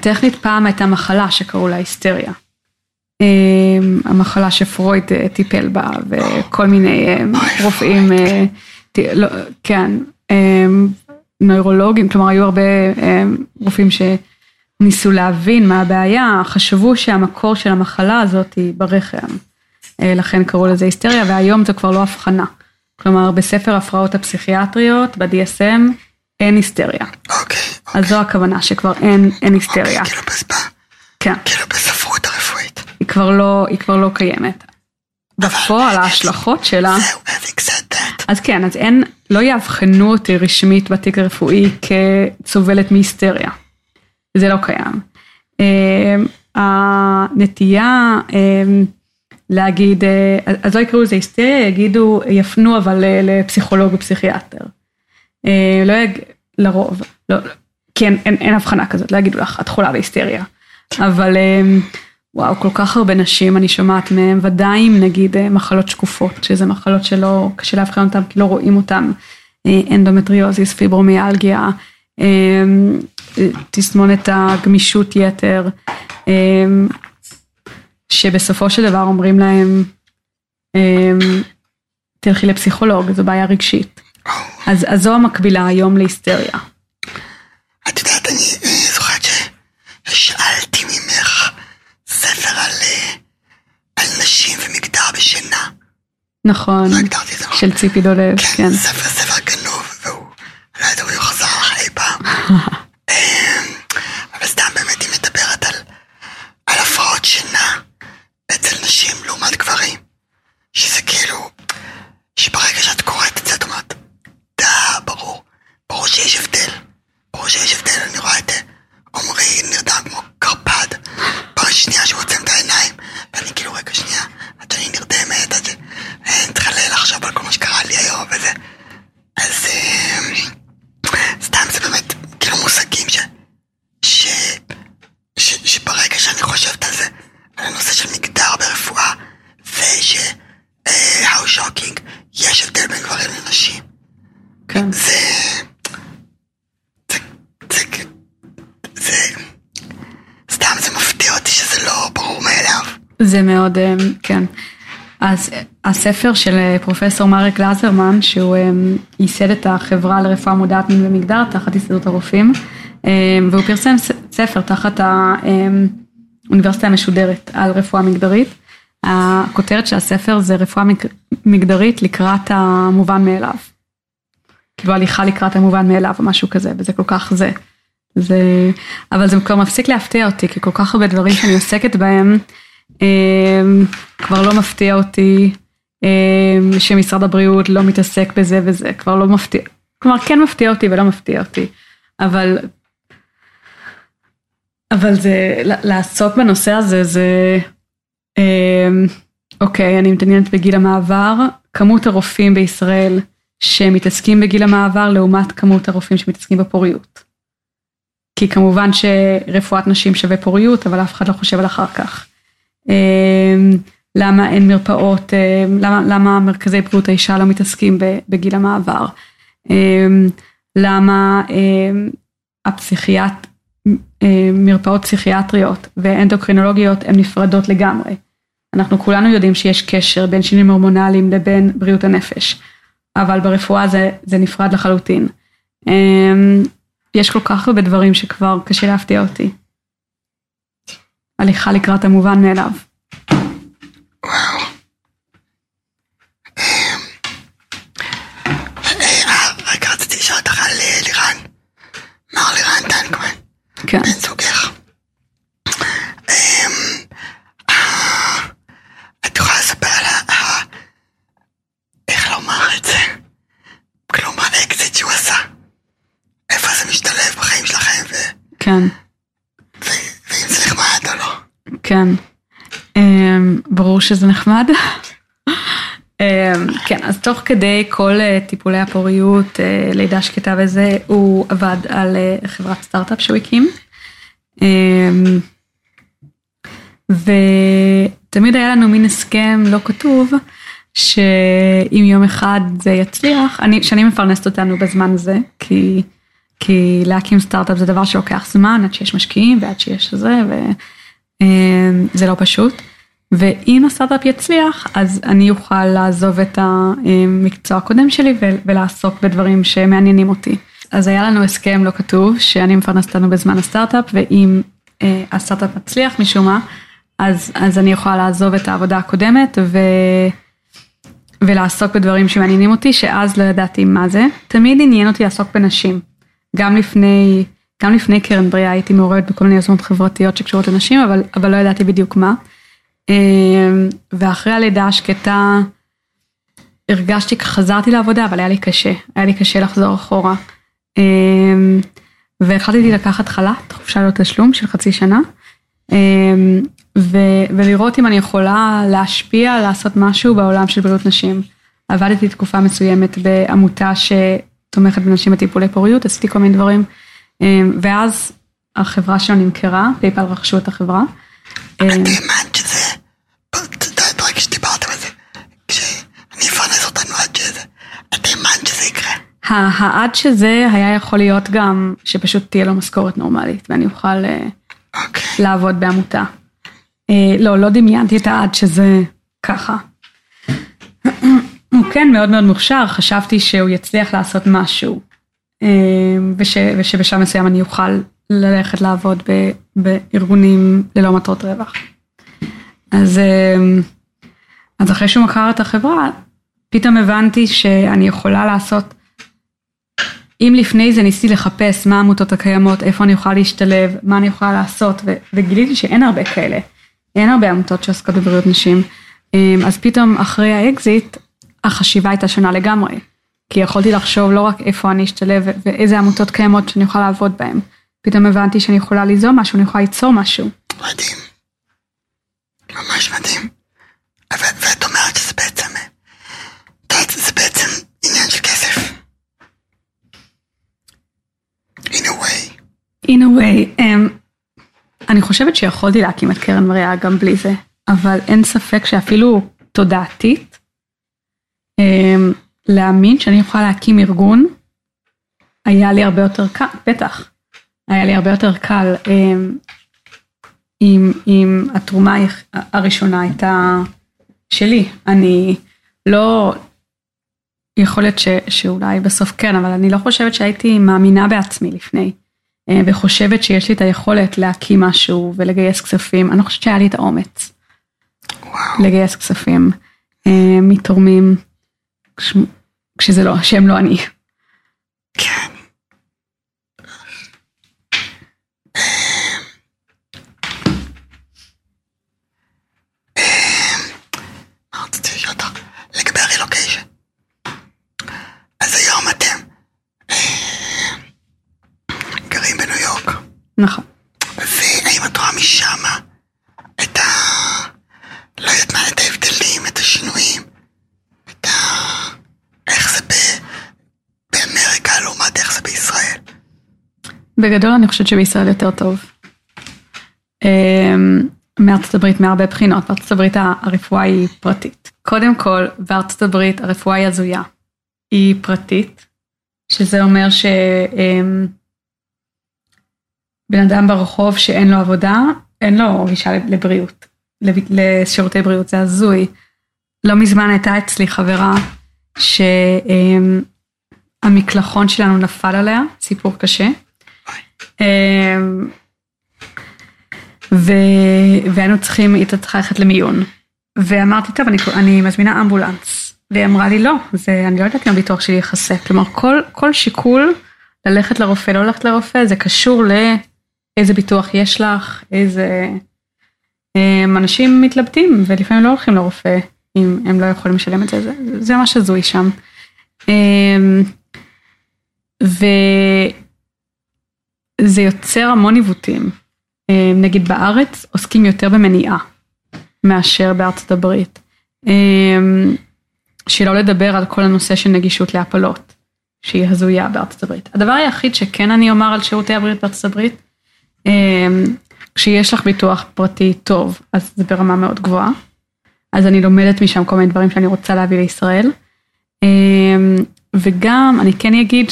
טכנית פעם הייתה מחלה שקראו לה היסטריה. אה, המחלה שפרויד אה, טיפל בה וכל מיני אה, אוי, רופאים, אה, לא, כן, אה, נוירולוגים, כלומר היו הרבה אה, רופאים שניסו להבין מה הבעיה, חשבו שהמקור של המחלה הזאת היא ברחם, לכן קראו לזה היסטריה והיום זו כבר לא הבחנה. כלומר בספר ההפרעות הפסיכיאטריות, ב-DSM, אין היסטריה. אוקיי, אז זו הכוונה שכבר אין, אין היסטריה. כאילו בספ- כן, כאילו בספרות הרפואית. היא כבר לא, היא כבר לא קיימת. בפועל ההשלכות שלה, זהו, having said that. אז כן, אז אין, לא יאבחנו אותי רשמית בתיק הרפואי כסובלת מהיסטריה. זה לא קיים. אמ, הנטייה אמ, להגיד, אה, אז לא יקראו לזה היסטריה, יגידו, יפנו אבל ל- לפסיכולוג ופסיכיאטר. אה, לא יג... לרוב, לא, כי אין, אין, אין הבחנה כזאת, לא יגידו לך, את חולה בהיסטריה. אבל אמ, וואו, כל כך הרבה נשים אני שומעת מהן, ודאי עם נגיד אה, מחלות שקופות, שזה מחלות שלא, קשה לאבחן אותן כי לא רואים אותן, אה, אנדומטריוזיס, פיברומיאלגיה, אה, תסמונת הגמישות יתר, שבסופו של דבר אומרים להם, תלכי לפסיכולוג, זו בעיה רגשית. אז, אז זו המקבילה היום להיסטריה. את יודעת, אני אני זוכרת ששאלתי ממך ספר על, אה, על נשים ומגדר בשינה. נכון, לא? של ציפי דולב, כן, כן. ספר ספר גנוב, והוא, לא יודע הוא יחזר לך אי פעם. אמ, אבל סתם באמת היא מדברת על, על הפרעות שינה אצל נשים לעומת גברים. שזה כאילו, שברגע שאת קוראת את זה את אומרת, דה, ברור, ברור שיש הבדל. ברור שיש הבדל, אני רואה את אה, עמרי נרדם כמו קרפד. פעם שנייה שהוא עוצם את העיניים, ואני כאילו, רגע שנייה, עד שאני נרדמת, עד ש... אני צריכה ל- לחשוב על כל מה שקרה לי היום וזה. אז אה, סתם זה באמת כאילו מושגים ש... ש... ש... שברגע שאני חושבת על זה, על הנושא של מגדר ברפואה, וש... אה, how shocking, יש הבדל בין גברים לנשים. כן. זה... זה... זה... זה... סתם זה מפתיע אותי שזה לא ברור מאליו. זה מאוד, אמ, כן. אז הספר של אה, פרופסור מרק גלזרמן, שהוא אמ, ייסד את החברה לרפואה מודעת מין ומגדר תחת הסתדרות הרופאים, אמ, והוא פרסם ספר תחת האוניברסיטה המשודרת על רפואה מגדרית. הכותרת של הספר זה רפואה מג- מגדרית לקראת המובן מאליו. כאילו הליכה לקראת המובן מאליו או משהו כזה, וזה כל כך זה. זה, אבל זה כבר מפסיק להפתיע אותי, כי כל כך הרבה דברים שאני עוסקת בהם, כבר לא מפתיע אותי שמשרד הבריאות לא מתעסק בזה וזה, כבר לא מפתיע, כלומר כן מפתיע אותי ולא מפתיע אותי, אבל, אבל זה, לעסוק בנושא הזה זה, אמ, אוקיי, אני מתעניינת בגיל המעבר, כמות הרופאים בישראל שמתעסקים בגיל המעבר לעומת כמות הרופאים שמתעסקים בפוריות. כי כמובן שרפואת נשים שווה פוריות, אבל אף אחד לא חושב על אחר כך. למה אין מרפאות, אמ, למה, למה מרכזי בריאות האישה לא מתעסקים בגיל המעבר? אמ, למה אמ, הפסיכיאט, מרפאות פסיכיאטריות ואנדוקרינולוגיות הן נפרדות לגמרי. אנחנו כולנו יודעים שיש קשר בין שינויים הורמונליים לבין בריאות הנפש, אבל ברפואה זה, זה נפרד לחלוטין. יש כל כך הרבה דברים שכבר קשה להפתיע אותי. הליכה לקראת המובן מאליו. וואו. אה, רגע, רציתי לשאול אותך על אה, לירן. מר לירן טנקמן, כן. בן זוגך. אמ, אה, את יכולה לספר על ה... איך לומר את זה? כלומר, האקזיט שהוא עשה. איפה זה משתלב בחיים שלכם, ו- כן, ואם זה נחמד או לא. כן. אמ, ברור שזה נחמד. אמ, כן, אז תוך כדי כל אה, טיפולי הפוריות, אה, לידה שקטה וזה, הוא עבד על אה, חברת סטארט-אפ שהוא הקים. אמ, ותמיד היה לנו מין הסכם לא כתוב, שאם יום אחד זה יצליח, אני, שאני מפרנסת אותנו בזמן הזה, כי, כי להקים סטארט-אפ זה דבר שלוקח זמן, עד שיש משקיעים ועד שיש זה, וזה לא פשוט. ואם הסטארט-אפ יצליח, אז אני אוכל לעזוב את המקצוע הקודם שלי ולעסוק בדברים שמעניינים אותי. אז היה לנו הסכם לא כתוב, שאני מפרנסת אותנו בזמן הסטארט-אפ, ואם אה, הסטארט-אפ מצליח משום מה, אז, אז אני יכולה לעזוב את העבודה הקודמת ו... ולעסוק בדברים שמעניינים אותי, שאז לא ידעתי מה זה. תמיד עניין אותי לעסוק בנשים. גם לפני, גם לפני קרן בריאה הייתי מעורבת בכל מיני יוזמות חברתיות שקשורות לנשים, אבל, אבל לא ידעתי בדיוק מה. אמ, ואחרי הלידה השקטה, הרגשתי, חזרתי לעבודה, אבל היה לי קשה, היה לי קשה לחזור אחורה. אמ, והחלטתי לקחת חל"ת, חופשה ללא תשלום של חצי שנה, אמ, ו- ולראות אם אני יכולה להשפיע, לעשות משהו בעולם של בריאות נשים. עבדתי תקופה מסוימת בעמותה שתומכת בנשים בטיפולי פוריות, עשיתי כל מיני דברים, ואז החברה שלנו נמכרה, פייפל רכשו את החברה. את האמנת שזה... את יודעת, ברגע שדיברתם על זה, כשאני אפרנס אותנו עד שזה, את האמנת שזה העד שזה היה יכול להיות גם שפשוט תהיה לו משכורת נורמלית ואני אוכל אה, אוקיי. לעבוד בעמותה. אה, לא, לא דמיינתי את העד שזה ככה. הוא כן מאוד מאוד מוכשר, חשבתי שהוא יצליח לעשות משהו. אה, וש, ושבשלב מסוים אני אוכל ללכת לעבוד ב, בארגונים ללא מטרות רווח. אז, אז אחרי שהוא מכר את החברה, פתאום הבנתי שאני יכולה לעשות, אם לפני זה ניסיתי לחפש מה העמותות הקיימות, איפה אני יכולה להשתלב, מה אני יכולה לעשות, ו- וגיליתי שאין הרבה כאלה. אין הרבה עמותות שעוסקות בבריאות נשים. אמ, אז פתאום אחרי האקזיט, החשיבה הייתה שונה לגמרי. כי יכולתי לחשוב לא רק איפה אני אשתלב ואיזה עמותות קיימות שאני יכולה לעבוד בהן. פתאום הבנתי שאני יכולה ליזום משהו, אני יכולה ליצור משהו. מדהים. ממש מדהים. ואת אומרת שזה בעצם, אה, את יודעת, זה בעצם עניין של כסף. in a way. In a way, um, אני חושבת שיכולתי להקים את קרן מריאה גם בלי זה, אבל אין ספק שאפילו תודעתית, um, להאמין שאני יכולה להקים ארגון, היה לי הרבה יותר קל, בטח, היה לי הרבה יותר קל um, אם, אם התרומה הראשונה הייתה שלי. אני לא, יכול להיות ש, שאולי בסוף כן, אבל אני לא חושבת שהייתי מאמינה בעצמי לפני, וחושבת שיש לי את היכולת להקים משהו ולגייס כספים. אני לא חושבת שהיה לי את האומץ וואו. לגייס כספים אה, מתורמים, כש, כשזה לא, שהם לא אני. כן. מה רציתי לשאול אותך? לגבי הרילוקיישן. אז היום אתם אה, גרים בניו יורק, נכון. והאם את רואה משם את ה... לא יודעת מה, את ההבדלים, את השינויים, את ה... איך זה ב... באמריקה לעומת איך זה בישראל? בגדול אני חושבת שבישראל יותר טוב. אה, מארצות הברית מהרבה בחינות, בארצות הברית הרפואה היא פרטית. קודם כל, בארצות הברית הרפואה היא הזויה. היא פרטית, שזה אומר שבן אדם ברחוב שאין לו עבודה, אין לו גישה לבריאות, לב- לשירותי בריאות, זה הזוי. לא מזמן הייתה אצלי חברה המקלחון שלנו נפל עליה, סיפור קשה. אמ, ו... והיינו צריכים, היא צריכה ללכת למיון. ואמרתי, טוב, אני, אני מזמינה אמבולנס. והיא אמרה לי, לא, זה, אני לא יודעת אם הביטוח שלי יכסה. כלומר, כל, כל שיקול ללכת לרופא, לא ללכת לרופא, זה קשור לאיזה ביטוח יש לך, איזה... אמ, אנשים מתלבטים, ולפעמים לא הולכים לרופא אם הם לא יכולים לשלם את זה, זה, זה ממש הזוי שם. אמ, וזה יוצר המון עיוותים. אמ, נגיד בארץ עוסקים יותר במניעה מאשר בארצות הברית. שלא לדבר על כל הנושא של נגישות להפלות, שהיא הזויה בארצות הברית. הדבר היחיד שכן אני אומר על שירותי הבריאות בארצות הברית, כשיש לך ביטוח פרטי טוב, אז זה ברמה מאוד גבוהה. אז אני לומדת משם כל מיני דברים שאני רוצה להביא לישראל. וגם אני כן אגיד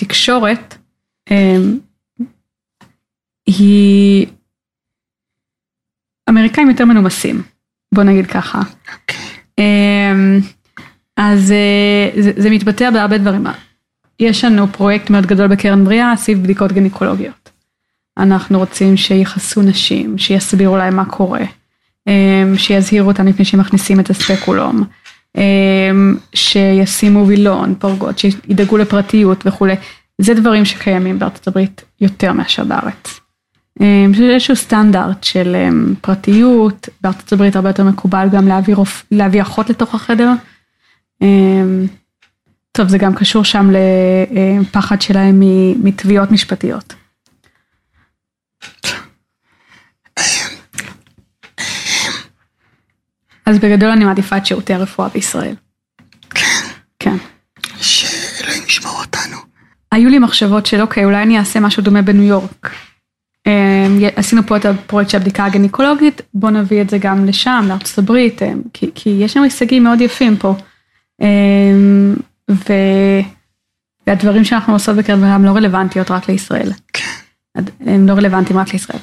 שהתקשורת אמ, היא, אמריקאים יותר מנומסים, בוא נגיד ככה. אמ, אז אה, זה, זה מתבטא בהרבה דברים. יש לנו פרויקט מאוד גדול בקרן בריאה סביב בדיקות גניקולוגיות. אנחנו רוצים שיכסו נשים, שיסבירו להם מה קורה. אמ, שיזהירו אותם לפני שמכניסים את הספקולום, אמ, שישימו וילון, פורגות, שידאגו לפרטיות וכולי. זה דברים שקיימים בארצות הברית יותר מאשר בארץ. אמ, יש איזשהו סטנדרט של פרטיות, בארצות הברית הרבה יותר מקובל גם להביא, רופ... להביא אחות לתוך החדר. טוב, זה גם קשור שם לפחד שלהם מתביעות משפטיות. אז בגדול אני מעדיפה את שירותי הרפואה בישראל. כן. כן. שאלוהים ישמור אותנו. היו לי מחשבות של אוקיי, אולי אני אעשה משהו דומה בניו יורק. אמ, עשינו פה את הפרויקט של הבדיקה הגניקולוגית, בוא נביא את זה גם לשם, לארצות הברית, אמ, כי, כי יש לנו הישגים מאוד יפים פה. אמ, ו... והדברים שאנחנו עושות בקרב הם לא רלוונטיות רק לישראל. כן. הם לא רלוונטיים רק לישראל.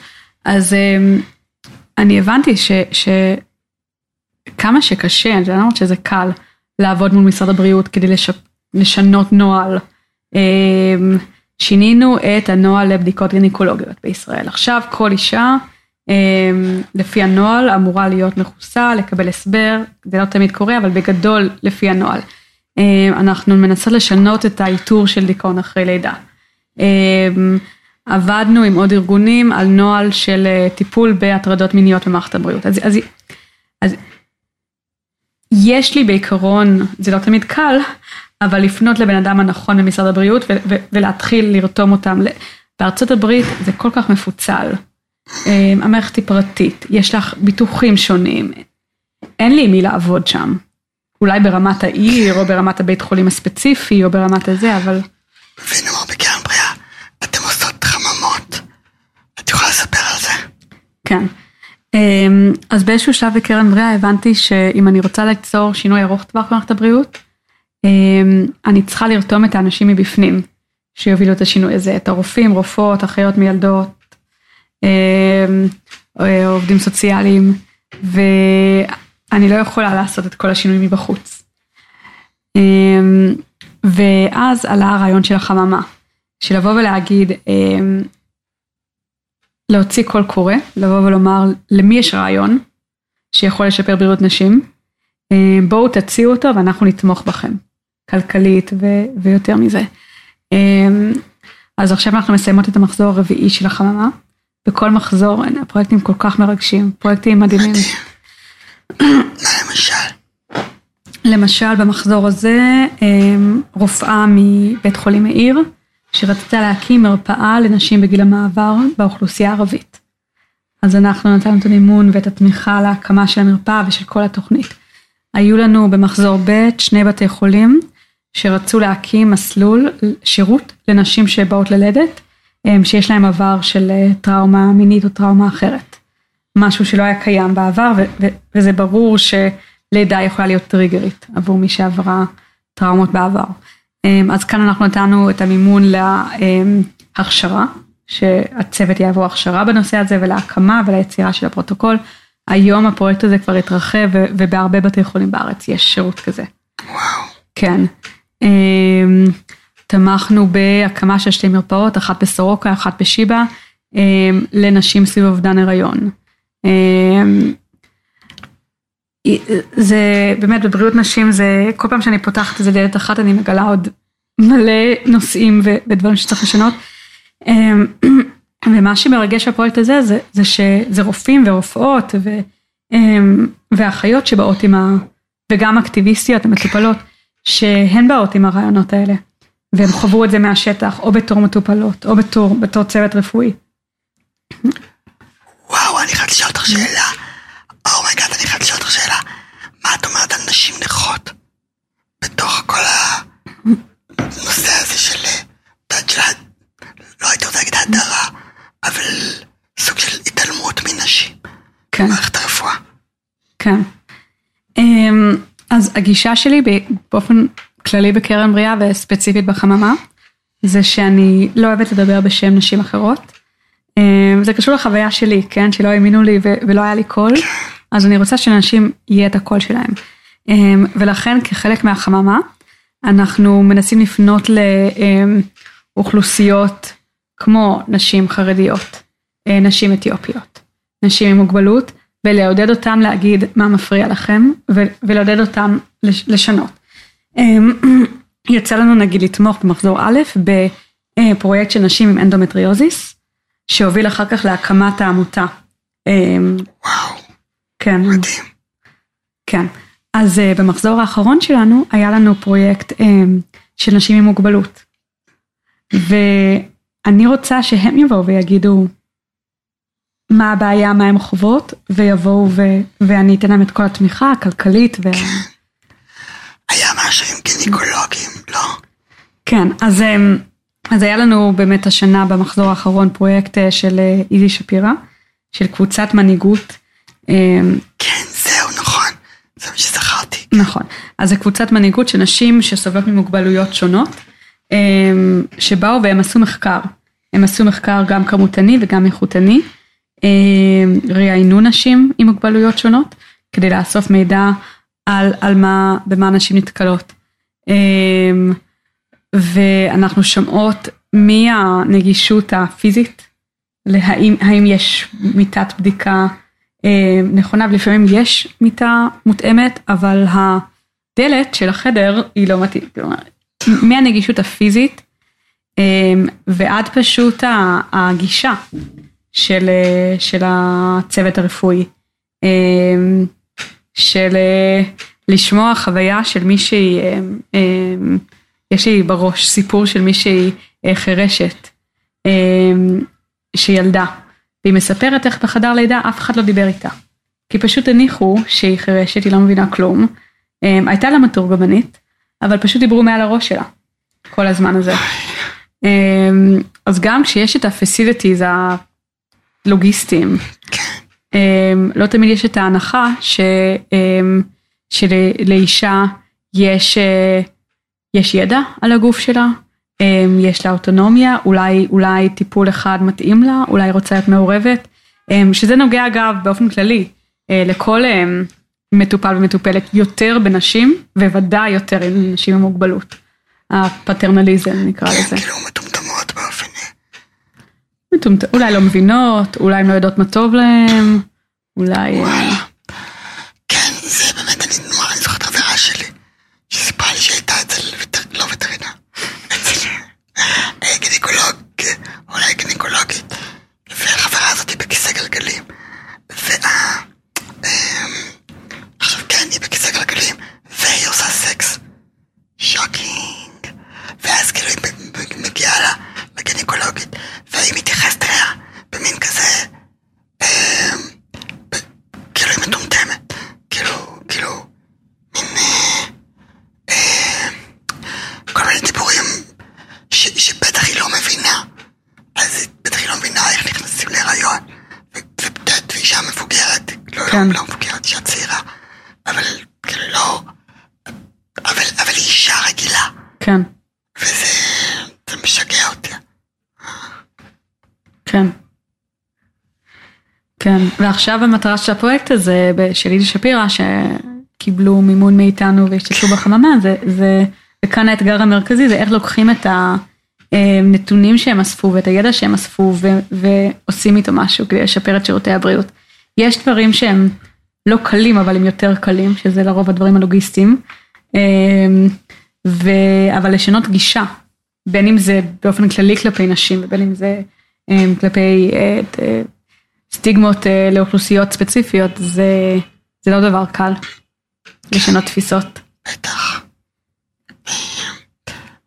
אז אני הבנתי ש... ש... כמה שקשה, אני לא אומרת שזה קל, לעבוד מול משרד הבריאות כדי לש... לשנות נוהל. אמ, שינינו את הנוהל לבדיקות גינקולוגיות בישראל. עכשיו כל אישה, אמ, לפי הנוהל, אמורה להיות מכוסה, לקבל הסבר, זה לא תמיד קורה, אבל בגדול לפי הנוהל. אמ, אנחנו מנסות לשנות את האיתור של דיכאון אחרי לידה. עבדנו עם עוד ארגונים על נוהל של אה, טיפול בהטרדות מיניות במערכת הבריאות. אז, אז, אז יש לי בעיקרון, זה לא תמיד קל, אבל לפנות לבן אדם הנכון במשרד הבריאות ולהתחיל לרתום אותם. בארצות הברית זה כל כך מפוצל. אמ, המערכת היא פרטית, יש לך ביטוחים שונים. אין לי מי לעבוד שם. אולי ברמת העיר, או ברמת הבית חולים הספציפי, או ברמת הזה, אבל... ונוער בקרן בריאה, אתם עושות חממות. את יכולה לספר על זה? כן. אמ, אז באיזשהו שלב בקרן בריאה הבנתי שאם אני רוצה ליצור שינוי ארוך טווח במערכת הבריאות, אמ, אני צריכה לרתום את האנשים מבפנים שיובילו את השינוי הזה, את הרופאים, רופאות, אחיות מילדות, אמ, עובדים סוציאליים, ואני לא יכולה לעשות את כל השינוי מבחוץ. ואז עלה הרעיון של החממה, של לבוא ולהגיד, להוציא קול קורא, לבוא ולומר למי יש רעיון שיכול לשפר בריאות נשים, אה, בואו תציעו אותו ואנחנו נתמוך בכם, כלכלית ו- ויותר מזה. אז עכשיו אנחנו מסיימות את המחזור הרביעי של החממה. בכל מחזור, הפרויקטים כל כך מרגשים, פרויקטים מדהימים. למשל? למשל במחזור הזה אה, רופאה מבית חולים מאיר שרצתה להקים מרפאה לנשים בגיל המעבר באוכלוסייה הערבית. אז אנחנו נתנו את המימון ואת התמיכה להקמה של המרפאה ושל כל התוכנית. היו לנו במחזור ב' שני בתי חולים שרצו להקים מסלול שירות לנשים שבאות ללדת, שיש להם עבר של אה, טראומה מינית או טראומה אחרת. משהו שלא היה קיים בעבר וזה ברור שלידה יכולה להיות טריגרית עבור מי שעברה טראומות בעבר. אמ, אז כאן אנחנו נתנו את המימון להכשרה, שהצוות יעבור הכשרה בנושא הזה ולהקמה וליצירה של הפרוטוקול. היום הפרויקט הזה כבר התרחב ובהרבה בתי חולים בארץ יש שירות כזה. וואו. כן. אמ, תמכנו בהקמה של שתי מרפאות, אחת בסורוקה, אחת בשיבא, אמ, לנשים סביב אובדן הריון. אמ, זה באמת בבריאות נשים זה כל פעם שאני פותחת איזה דלת אחת אני מגלה עוד מלא נושאים ודברים שצריך לשנות. ומה שמרגש בפרויקט הזה זה, זה שזה רופאים ורופאות ו, ואחיות שבאות עם ה... וגם אקטיביסטיות המטופלות שהן באות עם הרעיונות האלה. והם חוו את זה מהשטח, או בתור מטופלות, או בתור, בתור צוות רפואי. וואו, אני חייבת לשאול אותך שאלה. oh my god, אני חייבת לשאול אותך שאלה. מה את אומרת על נשים נכות? בתוך כל הנושא הזה של... לא הייתי רוצה להגיד הדרה, אבל סוג של התעלמות מנשים. כן. במערכת הרפואה. כן. אמ, אז הגישה שלי באופן כללי בקרן בריאה וספציפית בחממה, זה שאני לא אוהבת לדבר בשם נשים אחרות. אמ, זה קשור לחוויה שלי, כן? שלא האמינו לי ולא היה לי קול, אז אני רוצה שלאנשים יהיה את הקול שלהם. אמ, ולכן כחלק מהחממה, אנחנו מנסים לפנות לאוכלוסיות כמו נשים חרדיות, אה, נשים אתיופיות, נשים עם מוגבלות, ולעודד אותם להגיד מה מפריע לכם, ולעודד אותם לשנות. אמ, יצא לנו נגיד לתמוך במחזור א' בפרויקט של נשים עם אנדומטריוזיס, שהוביל אחר כך להקמת העמותה. אמ, וואו, כן. מדהים. כן. אז אה, במחזור האחרון שלנו היה לנו פרויקט אמ, של נשים עם מוגבלות. ואני רוצה שהם יבואו ויגידו מה הבעיה, מה הם חוות, ויבואו ו... ואני אתן להם את כל התמיכה הכלכלית. ו... היה משהו עם גינקולוגים, לא? כן, אז, אמ, אז היה לנו באמת השנה במחזור האחרון פרויקט אה, של אה, איזי שפירא, של קבוצת מנהיגות. אמ, כן, זהו, נכון, זה מה שזכרתי. נכון, אז זה קבוצת מנהיגות של נשים שסובלות ממוגבלויות שונות, שבאו והם עשו מחקר. הם עשו מחקר גם כמותני וגם איכותני. ראיינו נשים עם מוגבלויות שונות, כדי לאסוף מידע על, על מה, במה נשים נתקלות. ואנחנו שומעות מהנגישות הפיזית, להאם האם יש מיטת בדיקה אמ, נכונה, ולפעמים יש מיטה מותאמת, אבל הדלת של החדר היא לא מתאימה, כלומר, מהנגישות הפיזית אמ, ועד פשוט הגישה של, של הצוות הרפואי. של אה, לשמוע חוויה של מישהי, אה, אה, יש לי בראש סיפור של מישהי חירשת, שילדה, והיא מספרת איך בחדר לידה אף אחד לא דיבר איתה. כי פשוט הניחו שהיא חירשת, היא לא מבינה כלום. הייתה לה מתורגמנית, אבל פשוט דיברו מעל הראש שלה כל הזמן הזה. אז גם כשיש את ה-facilities הלוגיסטיים, אמ, לא תמיד יש את ההנחה אמ, שלאישה יש, אה, יש ידע על הגוף שלה, אמ, יש לה אוטונומיה, אולי, אולי טיפול אחד מתאים לה, אולי רוצה להיות מעורבת, שזה נוגע אגב באופן כללי אה, לכל מטופל ומטופלת יותר בנשים, וודאי יותר עם נשים עם מוגבלות. הפטרנליזם נקרא כן, לזה. כן, כאילו מטומטמות באופן... מטומט... אולי לא מבינות, אולי הן לא יודעות מה טוב להן, אולי... וואלה. כן, זה באמת, אני נורא, אני זוכרת חברה שלי, שסיפרה לי שהייתה אצל, לא וטרינה, אצל אה, גינקולוג, אולי גינקולוגית, והחברה הזאת היא בכיסא גלגלים, וה... אמ, עכשיו כן, היא בכיסא גלגלים, והיא עושה סקס. shocking. ואז כאילו היא מגיעה לה לגינקולוגית, והיא מתייחסת אליה במין כזה, אה, כאילו היא מטומטמת, כאילו, כאילו, מין, אה, אה, כל מיני דיבורים ש, שבטח היא לא מבינה, אז בטח היא לא מבינה איך נכנסים להיריון, ובטח אישה מבוגרת, לא, כן. לא, לא מבוגרת, אישה צעירה, אבל כאילו לא, אבל, אבל היא אישה רגילה, כן, וזה זה משגע אותי. כן. כן, ועכשיו המטרה של הפרויקט הזה, של אידי שפירא, ש... קיבלו מימון מאיתנו והשתתפו בחממה, זה, זה, וכאן האתגר המרכזי זה איך לוקחים את הנתונים שהם אספו ואת הידע שהם אספו ו, ועושים איתו משהו כדי לשפר את שירותי הבריאות. יש דברים שהם לא קלים אבל הם יותר קלים, שזה לרוב הדברים הלוגיסטיים, ו, אבל לשנות גישה, בין אם זה באופן כללי כלפי נשים ובין אם זה כלפי סטיגמות לאוכלוסיות ספציפיות, זה, זה לא דבר קל. לשנות תפיסות. בטח.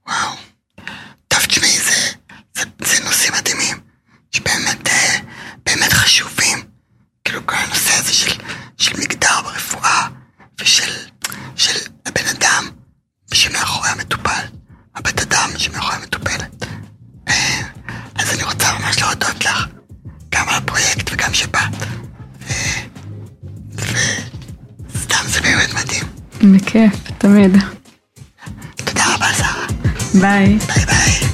וואו. טוב, תשמעי, זה, זה, זה נושאים מדהימים, שבאמת באמת חשובים. כאילו כל הנושא הזה של, של מגדר ברפואה, ושל של הבן אדם שמאחורי המטופל, הבת אדם שמאחורי המטופלת. וגם שבאת. סתם זה באמת מדהים. בכיף, תמיד. תודה רבה, שרה. ביי. ביי.